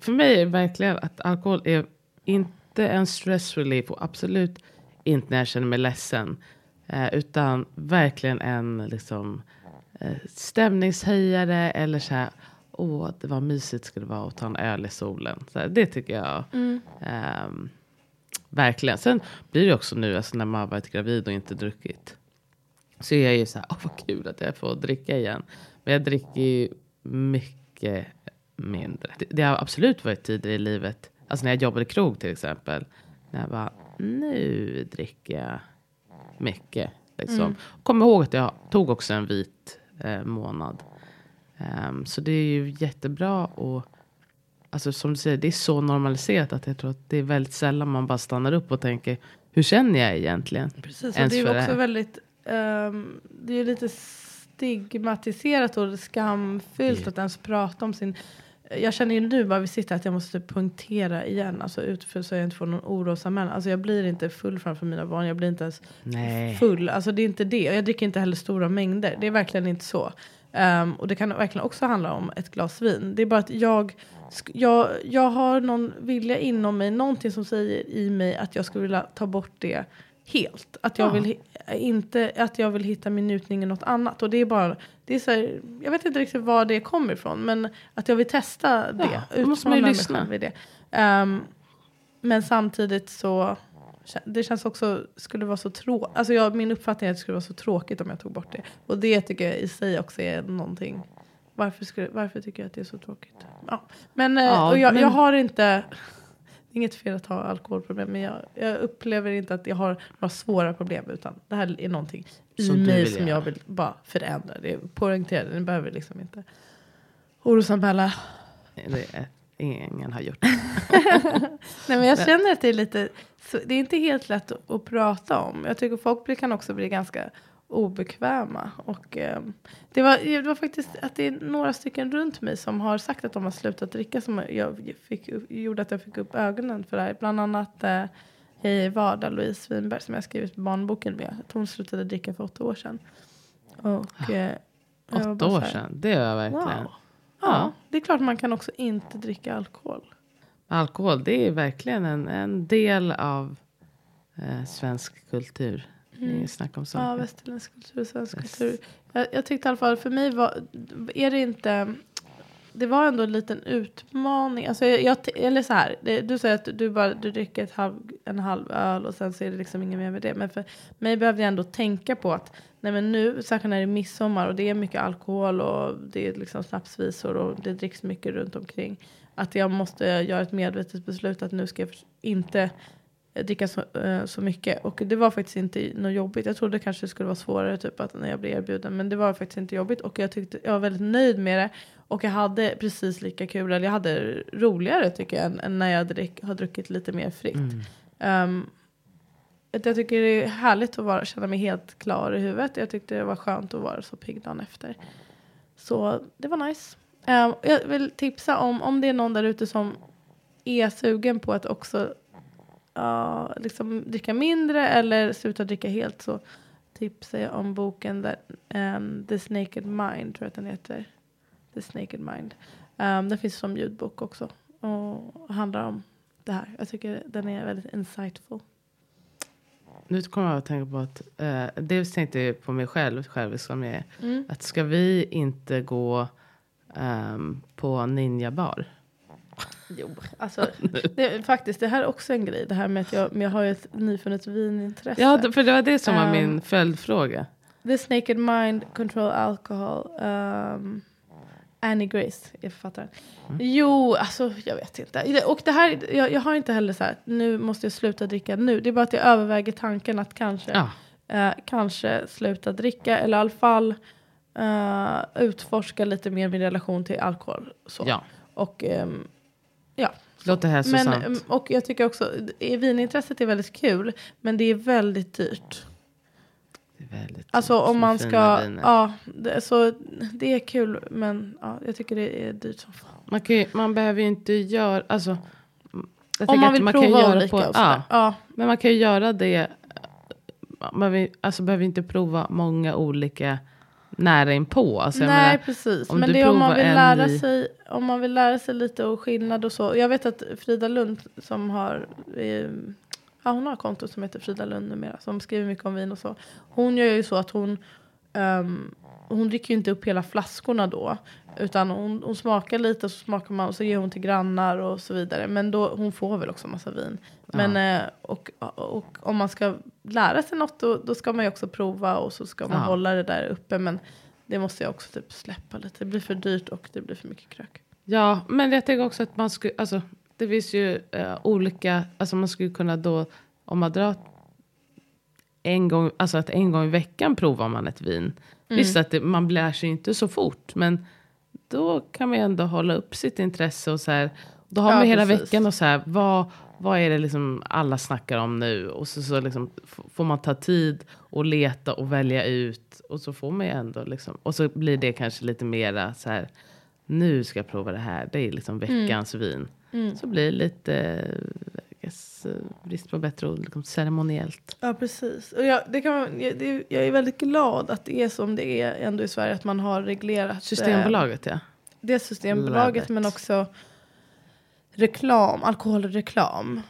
För mig är verkligen att alkohol är inte en stress relief. Och absolut inte när jag känner mig ledsen. Eh, utan verkligen en liksom, eh, stämningshöjare. Eller så här, åh, det var mysigt skulle det vara att ta en öl i solen. Så här, det tycker jag. ehm, verkligen. Sen blir det också nu, alltså, när man har varit gravid och inte druckit. Så är jag ju så här, [laughs] åh vad kul att jag får dricka igen. Men jag dricker ju mycket mindre. Det, det har absolut varit tider i livet, alltså när jag jobbade i krog till exempel. När jag bara, nu dricker jag mycket. Liksom. Kom ihåg att jag tog också en vit eh, månad. Ehm, så det är ju jättebra och alltså som du säger, det är så normaliserat att jag tror att det är väldigt sällan man bara stannar upp och tänker, hur känner jag egentligen? Precis, och det är också det. väldigt, ehm, det är lite stigmatiserat och skamfyllt Ja. att ens prata om sin jag känner ju nu bara vi sitter att jag måste typ punktera igen. Alltså utför så jag inte får någon orosanmälan. Alltså jag blir inte full framför mina barn. Jag blir inte ens Nej. full. Alltså det är inte det. Jag dricker inte heller stora mängder. Det är verkligen inte så. Ehm, och det kan verkligen också handla om ett glas vin. Det är bara att jag, jag, jag har någon vilja inom mig, någonting som säger i mig att jag skulle vilja ta bort det helt. Att jag, Ja. vill, inte, att jag vill hitta min njutning i något annat. Och det är bara, det är så här, jag vet inte riktigt var det kommer ifrån. Men att jag vill testa det. Ja, då måste man ju lyssna. i det. Ehm, men samtidigt så det känns också, skulle vara så tråkigt. Alltså jag, min uppfattning är att det skulle vara så tråkigt om jag tog bort det. Och det tycker jag i sig också är någonting. Varför, skulle, varför tycker jag att det är så tråkigt? Ja. Men, eh, Ja, och jag, men- jag har inte, inget fel att ha alkoholproblem. Men jag, jag upplever inte att jag har några svåra problem. Utan det här är någonting i Som mig som jag vill bara förändra. Det är poängtera, ni behöver liksom inte orosanmäla. Det ingen har gjort. [laughs] Nej, men jag känner att det är lite, det är inte helt lätt att, att prata om. Jag tycker folk kan också bli ganska obekväma. Och, ehm, det, var, det var faktiskt att det är några stycken runt mig som har sagt att de har slutat dricka som jag fick, gjorde att jag fick upp ögonen för det här. Bland annat eh, Hej Vardag, Louise Winberg som jag skrivit barnboken med. Att hon slutade dricka för åtta år sedan. Och, eh, Åtta år sedan, det är verkligen. Wow. Ja, det är klart man kan också inte dricka alkohol. Alkohol, det är verkligen en, en del av eh, svensk kultur. Inget snack om Mm. Ja, saker. västerländsk kultur och svensk Yes. kultur. Jag, jag tyckte i alla fall, för mig var, är det inte, det var ändå en liten utmaning. Alltså jag, jag, eller så här, det, du säger att du bara du dricker halv, en halv öl och sen så är det liksom inget mer med det. Men för mig behövde jag ändå tänka på att nej men nu, särskilt när det är midsommar och det är mycket alkohol och det är liksom snapsvisor och det dricks mycket runt omkring. Att jag måste göra ett medvetet beslut att nu ska jag inte dricka så, eh, så mycket. Och det var faktiskt inte något jobbigt. Jag trodde kanske det skulle vara svårare typ att när jag blev erbjuden. Men det var faktiskt inte jobbigt. Och jag, tyckte, jag var väldigt nöjd med det. Och jag hade precis lika kul, eller jag hade roligare tycker jag, än, än när jag drick, har druckit lite mer fritt. Mm. Att jag tycker det är härligt att vara, känna mig helt klar i huvudet. Jag tyckte det var skönt att vara så pigg dagen efter. Så det var nice. Ehm, jag vill tipsa om, om det är någon där ute som är sugen på att också ja, liksom dricka mindre eller sluta dricka helt så tipsar jag om boken där, um, The Naked Mind, tror jag att den heter. The Naked Mind. Um, den finns som ljudbok också och handlar om det här. Jag tycker den är väldigt insightful. Nu kommer jag att tänka på att, eh, dels tänkte jag på mig själv, själv som jag är. Mm. Att ska vi inte gå ehm, på Ninja bar? Jo, alltså det, faktiskt det här är också en grej. Det här med att jag, jag har ett nyfunnet vinintresse. Ja, för det var det som var Ehm, min följdfråga. This Naked Mind, Control Alcohol. Um, Annie Grace är författaren. Jo, alltså jag vet inte. Och det här, jag, jag har inte heller så här, nu måste jag sluta dricka nu. Det är bara att jag överväger tanken att kanske, Ja. eh, kanske sluta dricka. Eller i alla fall eh, utforska lite mer min relation till alkohol. Så. Ja, Och ehm, ja. låter hälsosamt. Men, ehm, och jag tycker också, vinintresset är väldigt kul, men det är väldigt dyrt. det är väldigt Alltså om man ska, viner. ja, det, så det är kul, men ja, jag tycker det är dyrt som fan. Man, kan ju, man behöver ju inte göra... Alltså, jag Om man vill kan prova göra olika på- och ja, Ja. Men man kan ju göra det. Man vill, alltså behöver inte prova många olika nära inpå. Alltså, Nej menar, precis, om men det är om man vill lära i- sig om man vill lära sig lite och skillnad och så. Jag vet att Frida Lund som har eh, ja, hon har konto som heter Frida Lund numera som skriver mycket om vin och så. Hon gör ju så att hon ehm, hon dricker ju inte upp hela flaskorna då. Utan hon, hon smakar lite och så smakar man och så ger hon till grannar och så vidare. Men då, hon får väl också massa vin. Men, eh, och, och om man ska lära sig något då, då ska man ju också prova och så ska man Ja. hålla det där uppe. Men det måste jag också typ släppa lite. Det blir för dyrt och det blir för mycket krök. Ja, men jag tänker också att man skulle, alltså det finns ju eh, olika, alltså man skulle kunna då, om man drar en gång, alltså att en gång i veckan provar man ett vin. Visst att det, man lär sig inte så fort, men då kan man ju ändå hålla upp sitt intresse och så här, då har Ja, man hela precis. veckan och så här, vad, vad är det liksom alla snackar om nu? Och så, så liksom, får man ta tid och leta och välja ut. Och så får man ju ändå liksom, och så blir det kanske lite mera så här, nu ska jag prova det här, det är liksom veckans vin. Så blir det lite, eh, eh, brist på bättre ord, liksom ceremoniellt. Ja precis. Och jag, det kan man, jag, det, jag är väldigt glad att det är som det är ändå i Sverige. Att man har reglerat. eh, Systembolaget ja. Det Systembolaget men också reklam, alkoholreklam.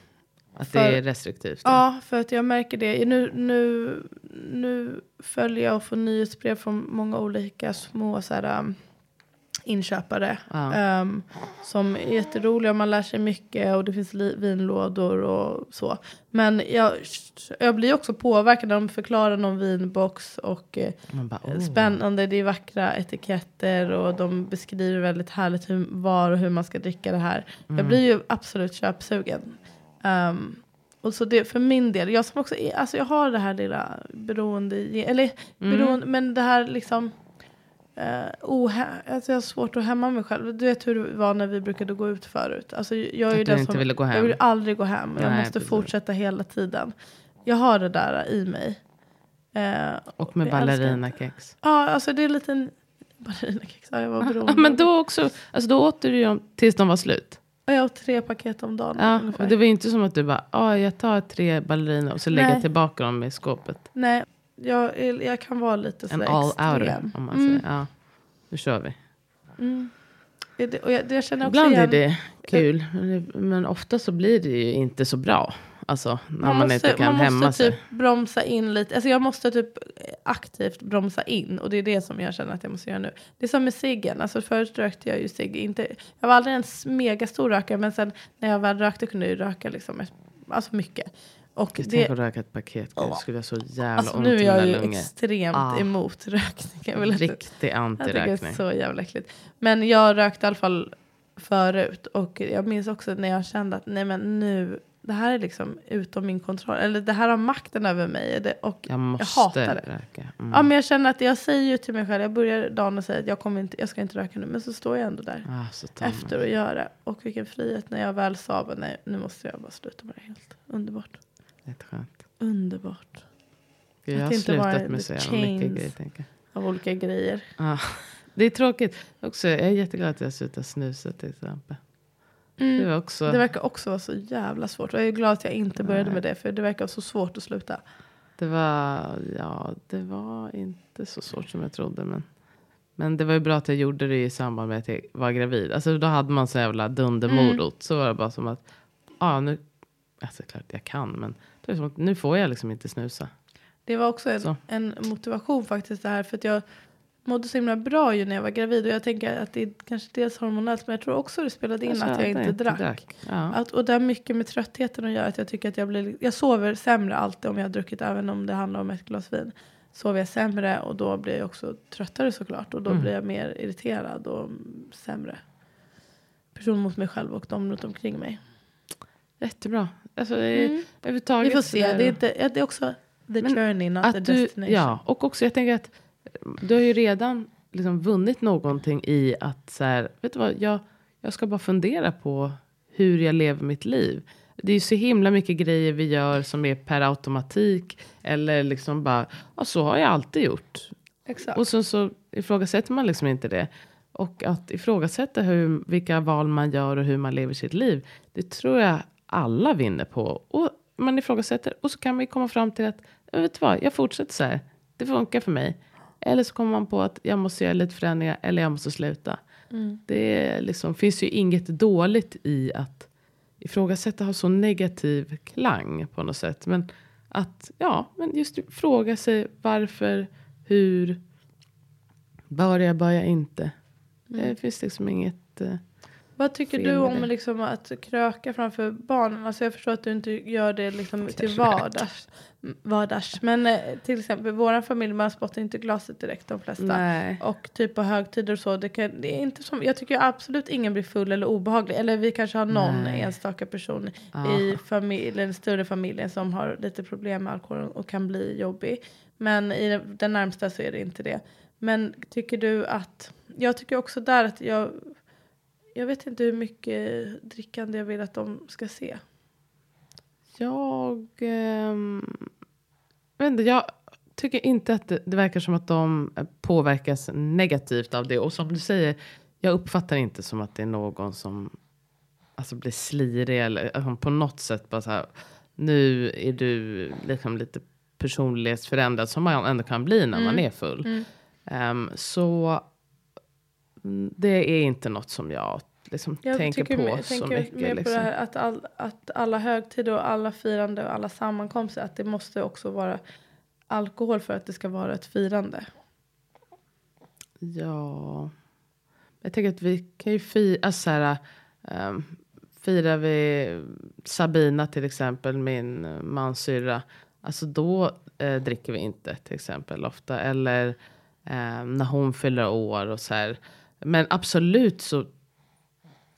Att För- det är restriktivt. Ja, för att jag märker det. Nu, nu, nu följer jag och får nyhetsbrev från många olika små så här, um, inköpare. Ja. um, som är jätteroliga och man lär sig mycket och det finns vinlådor och så. Men jag, jag blir också påverkad när de förklarar någon vinbox och eh, bara, oh. Spännande, det är vackra etiketter och de beskriver väldigt härligt hur, var och hur man ska dricka det här. Jag blir ju absolut köpsugen. Um, och så det, för min del, jag som också är, alltså jag har det här lilla beroende, eller beroende, men det här liksom Uh, ohä- alltså jag har svårt att hämma mig själv. Du vet hur det var när vi brukade gå ut förut. Alltså jag är Att den som, ville gå Jag hem. vill aldrig gå hem. jag Nej, måste precis. fortsätta hela tiden. Jag har det där i mig. Eh, Och med jag ballerinakex. Ja, alltså det är en liten ballerinakex. Ja, jag var beroende. [laughs] Men då också, alltså då åt du dem tills de var slut. det. Jag åt tre paket om dagen. Ja, ungefär. och det var inte som att du bara, ah, jag tar tre balleriner och så lägger jag tillbaka dem i skåpet. Nej, jag, är- jag kan vara lite En så all extrem. outer om man Mm, säger. Ja, nu kör vi. mm. Är det, och jag, det jag känner också Ibland är igen, det kul, men ofta så blir det ju inte så bra. Alltså när man, måste, inte kan man hämma måste sig. typ bromsa in lite. Alltså jag måste typ aktivt bromsa in. Och det är det som jag känner att jag måste göra nu. Det är som med ciggen. Alltså förut rökte jag ju cigg. Inte, jag var aldrig en megastor rökare. Men sen när jag väl rökte kunde jag ju röka liksom, ett- alltså mycket. Och Tänk det, att röka ett paket, Gud, det skulle jag så jävla alltså ont nu i är mina jag ju lungor. extremt Ah. emot rökning. Jag vill Riktig Jag tycker det antirökning. är så jävla äckligt. Men jag rökte i alla fall förut. Och jag minns också när jag kände att nej men nu, det här är liksom utom min kontroll. Eller det här har makten över mig. Det, och Jag jag, måste hatar det. röka. Mm. Ja men jag känner att jag säger ju till mig själv, jag börjar dagen och säger att jag, kommer inte, jag ska inte röka nu. Men så står jag ändå där så tar man. efter att göra det. Och vilken frihet när jag väl sa, nej nu måste jag bara sluta med det helt. Underbart. Jätteskönt. Underbart. Gud, Jag har slutat med så jävla mycket grejer. Tänker. Av olika grejer. Ah, det är tråkigt. Också, jag är jätteglad att jag slutat snusa till exempel. Mm. Det var också... Det verkar också vara så jävla svårt. Jag är glad att jag inte började med det. För det verkar så svårt att sluta. Det var, ja, det var inte så svårt som jag trodde. Men, men det var ju bra att jag gjorde det i samband med att jag var gravid. Alltså då hade man så jävla dundermorot. Så var det bara som att, ja nu, alltså klart jag kan. Men det är som att nu får jag liksom inte snusa. Det var också Så. en, en motivation faktiskt det här. För att jag mådde så himla bra ju när jag var gravid. Och jag tänker att det är kanske dels hormonellt. Men jag tror också det spelade in Alltså, att jag inte drack. Ja. Att, och det har mycket med tröttheten att göra. Att jag tycker att jag blir, jag sover sämre alltid om jag har druckit. Även om det handlar om ett glas vin. Sover jag sämre och då blir jag också tröttare såklart. Och då Mm. blir jag mer irriterad och sämre person mot mig själv och de runt omkring mig. Jättebra. Alltså, Mm. Vi får se. Det är, inte, det är också the Men journey, not the du, destination. ja, och också jag tänker att du har ju redan liksom vunnit någonting i att så här, vet du vad, jag, jag ska bara fundera på hur jag lever mitt liv. Det är ju så himla mycket grejer vi gör som är per automatik. Eller liksom bara, ja så har jag alltid gjort. Exakt. Och så, så ifrågasätter man liksom inte det. Och att ifrågasätta hur, vilka val man gör och hur man lever sitt liv. Det tror jag alla vinner på. Och man ifrågasätter och så kan vi komma fram till att, jag vet vad, jag fortsätter så här. Det funkar för mig. Eller så kommer man på att jag måste göra lite förändringar eller jag måste sluta. Det är liksom, finns ju inget dåligt i att ifrågasätta har så negativ klang på något sätt. Men att, ja, men just fråga sig varför, hur, bör jag, bör jag inte. Det finns liksom inget... eh, Vad tycker du om det. liksom att kröka framför barnen? Alltså jag förstår att du inte gör det liksom till vardags, vardags. Men eh, till exempel vår familj, man spottar inte glaset direkt de flesta. Nej. Och typ på högtider och så. Det, kan, det är inte som, jag tycker absolut ingen blir full eller obehaglig. Eller vi kanske har någon Nej. enstaka person Ja. i familj, den större familjen som har lite problem med alkohol och kan bli jobbig. Men i den närmsta så är det inte det. Men tycker du att, jag tycker också där att jag, jag vet inte hur mycket drickande jag vill att de ska se. Jag, vet inte, jag tycker inte att det, det verkar som att de påverkas negativt av det. Och som du säger, jag uppfattar inte som att det är någon som alltså, blir slirig eller på något sätt bara så här. Nu är du liksom lite personlighetsförändrad som man ändå kan bli när man är full. Ehm, så mm, det är inte något som jag liksom Jag tänker på mer, så tänker mycket. mer på liksom. det här att, all, att alla högtider och alla firande och alla sammankomster, att det måste också vara alkohol för att det ska vara ett firande. Ja. Jag tänker att vi kan ju fira, alltså så här, um, firar vi Sabina till exempel, min uh, mans syrra. Alltså då eh, dricker vi inte till exempel ofta. Eller eh, när hon fyller år och så här. Men absolut så.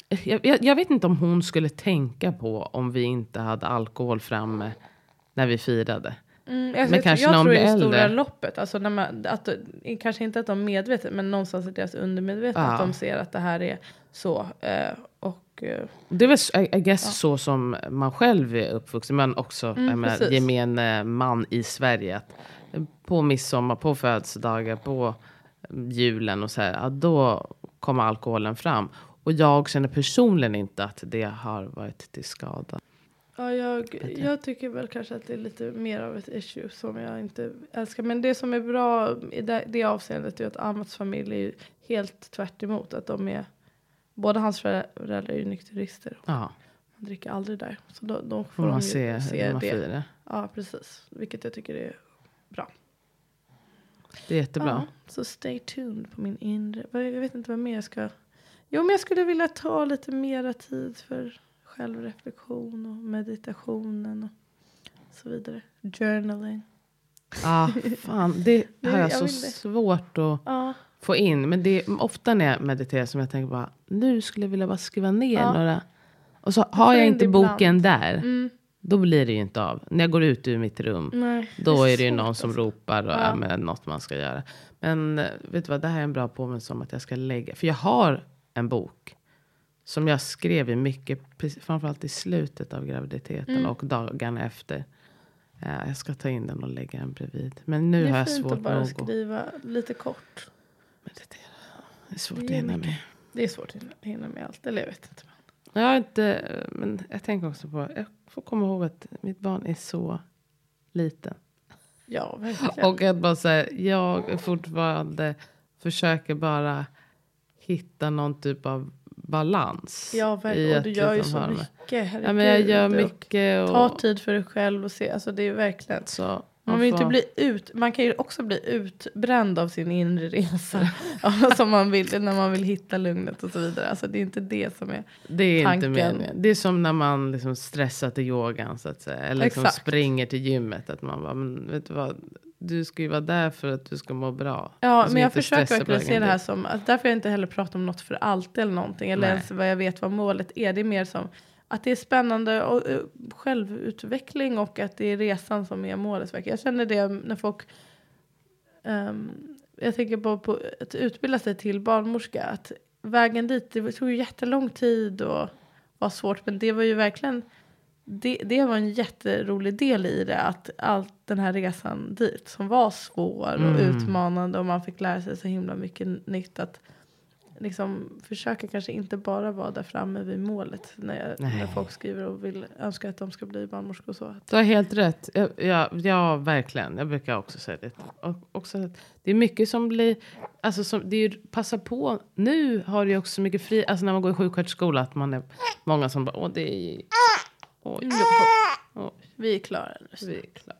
Jag, jag, jag vet inte om hon skulle tänka på om vi inte hade alkohol framme när vi firade. Mm, alltså, Men jag, kanske jag när tror i stora loppet, alltså när man, att, kanske inte att de medvetet, men någonstans i deras undermedvetna, Ja. att de ser att det här är så. Eh, och eh, Det är väl I, I guess så som man själv är uppvuxen. Men också Mm, precis. gemene man i Sverige. Att på midsommar, på födelsedagar, på julen och så här. Ja, då kommer alkoholen fram. Och jag känner personligen inte att det har varit till skada. Ja, jag, jag tycker väl kanske att det är lite mer av ett issue som jag inte älskar. Men det som är bra i det, det avseendet är att Ahmads familj är helt tvärt emot. Att de är, båda hans föräldrar är ju nykterister. Ja, Man dricker aldrig där. Så då, då får de man ju se se man det. firar. Ja, precis. Vilket jag tycker är bra. Det är jättebra. Ja, så stay tuned på min inre. Jag vet inte vad mer jag ska. Jo, men jag skulle vilja ta lite mera tid för självreflektion och meditationen och så vidare. Journaling. Ja, fan. Det [laughs] har jag jag så svårt att Ja, få in. Men det är ofta när jag mediterar som jag tänker bara, nu skulle jag vilja bara skriva ner Ja. några. Och så har jag in inte det ibland. boken där. mm, Då blir det ju inte av. När jag går ut ur mitt rum. nej. Då är det ju någon som alltså. ropar och Ja. är med något man ska göra. Men eh, vet du vad, det här är en bra påminnelse om att jag ska lägga. För jag har en bok. Som jag skrev i mycket, framförallt i slutet av graviditeten Mm. och dagarna efter. Eh, jag ska ta in den och lägga den bredvid. Men nu Det har är jag fint svårt att bara nog att skriva lite kort. meditera. Det är svårt Det att är hinna mycket. med. Det är svårt att hinna med allt. Eller jag vet inte. Jag har inte, men jag tänker också på, jag får komma ihåg att mitt barn är så liten. Ja, verkligen. Och att bara säga, jag fortfarande försöker bara hitta någon typ av balans. ja, verkligen. Och du gör ju så mycket. Ja, men jag gör mycket. Och, Ta tid för dig själv och se. Alltså det är verkligen. så, Man vill inte får- bli ut, man kan ju också bli utbränd av sin inre resa. [laughs] som man vill, när man vill hitta lugnet och så vidare. Alltså det är inte det som är. Det är inte tanken. meningen. Det är som när man liksom stressar till yogan så att säga. Eller liksom Exakt. springer till gymmet. Att man bara, men vet du vad. Du ska ju vara där för att du ska må bra. Ja, Och så men jag inte försöker verkligen se det här som, att därför jag inte heller pratar om något för alltid eller någonting. Eller Nej. ens vad jag vet vad målet är. Det är mer som att det är spännande och eh, självutveckling och att det är resan som är målet. Jag känner det när folk ehm, jag tänker på, på att utbilda sig till barnmorska. Att vägen dit, det tog ju jättelång tid och var svårt. Men det var ju verkligen, det, det var en jätterolig del i det. Att allt den här resan dit som var svår och Mm. utmanande och man fick lära sig så himla mycket nytt. Att liksom försöka kanske inte bara vara där framme vid målet. När, jag, när folk skriver och vill önska att de ska bli barnmorskor och så. Du har helt rätt. Ja, ja, ja, verkligen. Jag brukar också säga det. Och också, det är mycket som blir... Alltså som, det är ju, passa på. Nu har du också så mycket fri... Alltså när man går i sjuksköterskeskola att man är många som bara... Åh, det är... Oj, oj, vi är klara nu. vi är klara.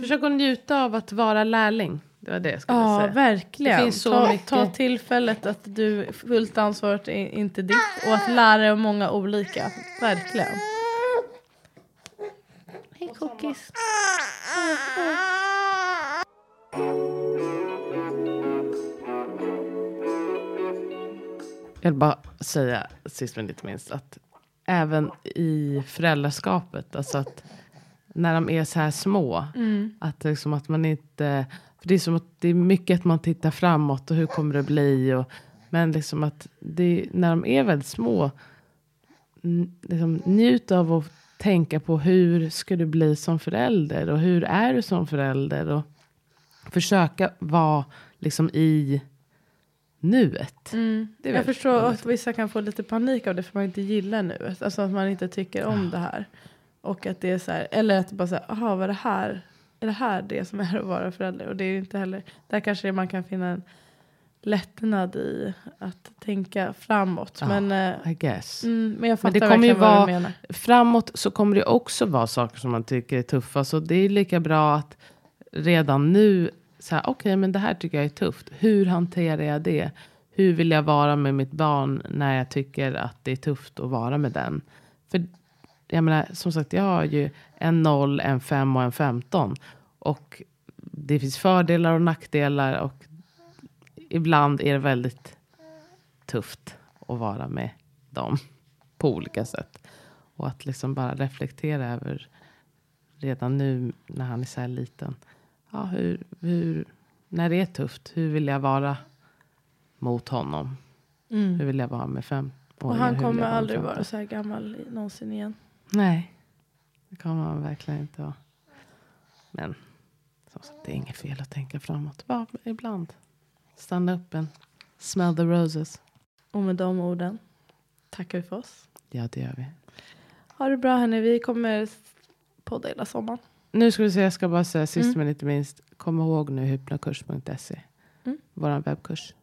Försök att njuta av att vara lärling. Det var det jag skulle Ja, säga. verkligen. Det finns så ta, mycket. ta tillfället att du fullt ansvaret är inte ditt och att lära dig många olika. Verkligen. Hej kokis. Jag vill bara säga, sist men inte minst, att även i föräldraskapet, alltså att när de är så här små, att, liksom att man inte... För det är som att det är mycket att man tittar framåt och hur kommer det bli? Och, men liksom att det, när de är väldigt små, liksom, njut av att tänka på hur ska du bli som förälder och hur är du som förälder? Och försöka vara liksom i nuet. Är Jag förstår roligt. att vissa kan få lite panik av det för man inte gillar nu. Alltså att man inte tycker om det här. Och att det är så här, eller att bara säga, jaha vad är det här? Är det här det som är att vara förälder? Och det är inte heller, där kanske man kan finna en lättnad i att tänka framåt. Ja, Men, eh, I guess. mm, men jag fattar Men det kommer ju vad du menar. framåt så kommer det också vara saker som man tycker är tuffa. Så det är lika bra att redan nu, så här, okej men det här tycker jag är tufft. Hur hanterar jag det? Hur vill jag vara med mitt barn när jag tycker att det är tufft att vara med den? För jag menar, som sagt, jag har ju en 0, en 5 och en 15. Och det finns fördelar och nackdelar. Och ibland är det väldigt tufft att vara med dem [laughs] på olika sätt. Och att liksom bara reflektera över redan nu när han är så här liten. Ja, hur, hur, när det är tufft, hur vill jag vara mot honom? Hur vill jag vara med fem Mm. Och han kommer aldrig 15? vara så här gammal någonsin igen. Nej, det kommer han verkligen inte vara. Men som sagt, det är inget fel att tänka framåt. Bara ibland. Stanna upp en smell the roses. Och med de orden tackar vi för oss. Ja, det gör vi. Ha det bra hörni, vi kommer podda hela sommaren. Nu ska vi se, jag ska bara säga sist Mm. men inte minst. Kom ihåg nu hypnokurs.se. Mm. Vår webbkurs.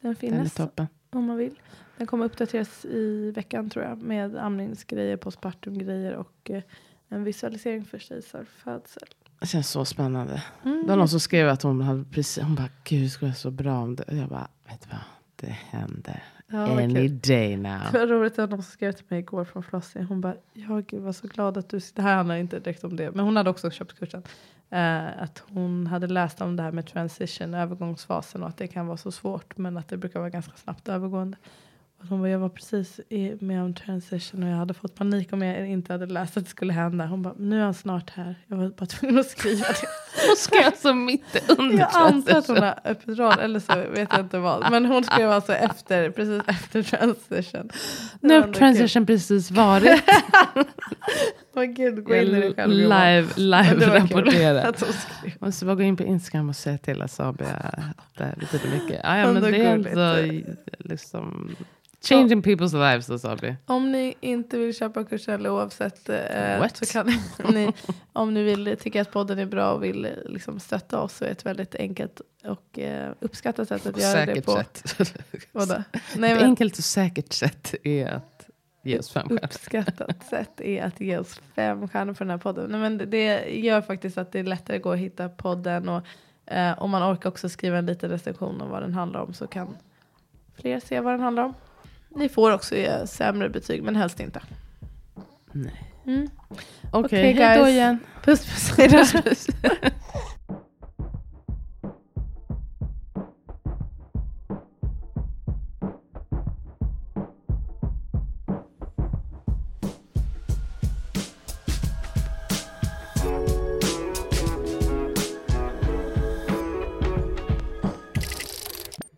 Den Den är finns toppen. om man vill. Den kommer uppdateras i veckan tror jag. Med amningsgrejer, postpartumgrejer och eh, en visualisering för kejsarfödsel. Det känns så spännande. Mm. Det var någon som skrev att hon hade precis, hon bara, gud det skulle vara så bra om det. Jag bara, vet du vad? Det händer. Ja, Any day now. Det var roligt att någon som skrev till mig igår från Flossie. Hon bara, ja gud var så glad att du, det här handlar inte direkt om det, men hon hade också köpt kursen. Eh, att hon hade läst om det här med transition, övergångsfasen och att det kan vara så svårt men att det brukar vara ganska snabbt övergående. Och hon bara, jag var precis med om transition och jag hade fått panik om jag inte hade läst att det skulle hända. Hon bara, nu är han snart här. Jag var bara tvungen att skriva det. [laughs] Hon skrev alltså mitt under Jag antar att hon transition. har epidural eller så vet jag inte vad. Men hon skrev alltså efter, precis efter transition. Nu har transition precis varit. [laughs] Åh gud, gå in i dig själv. Live, live rapportera. så bara gå in på Instagram och säga till Asabia att det betyder mycket. Ja, ja, men det är ändå liksom changing people's lives Asabia. Om ni inte vill köpa eller oavsett eh, så kan [laughs] ni, om ni vill tycka att podden är bra och vill liksom stötta oss så är ett väldigt enkelt och eh, uppskattat sätt att göra det säkert på. sätt. Vadå? [laughs] Nej, Ett men, enkelt och säkert sätt är att ge oss fem stjärnor. uppskattat sätt är att ge oss fem stjärnor för den här podden. Nej, men det, gör faktiskt att det är lättare att gå och hitta podden och eh, om man orkar också skriva en liten recension om vad den handlar om så kan fler se vad den handlar om. Ni får också ge sämre betyg men helst inte. Nej. Mm. Okej, Okej, hej då igen. Puss puss. Hej då. [laughs]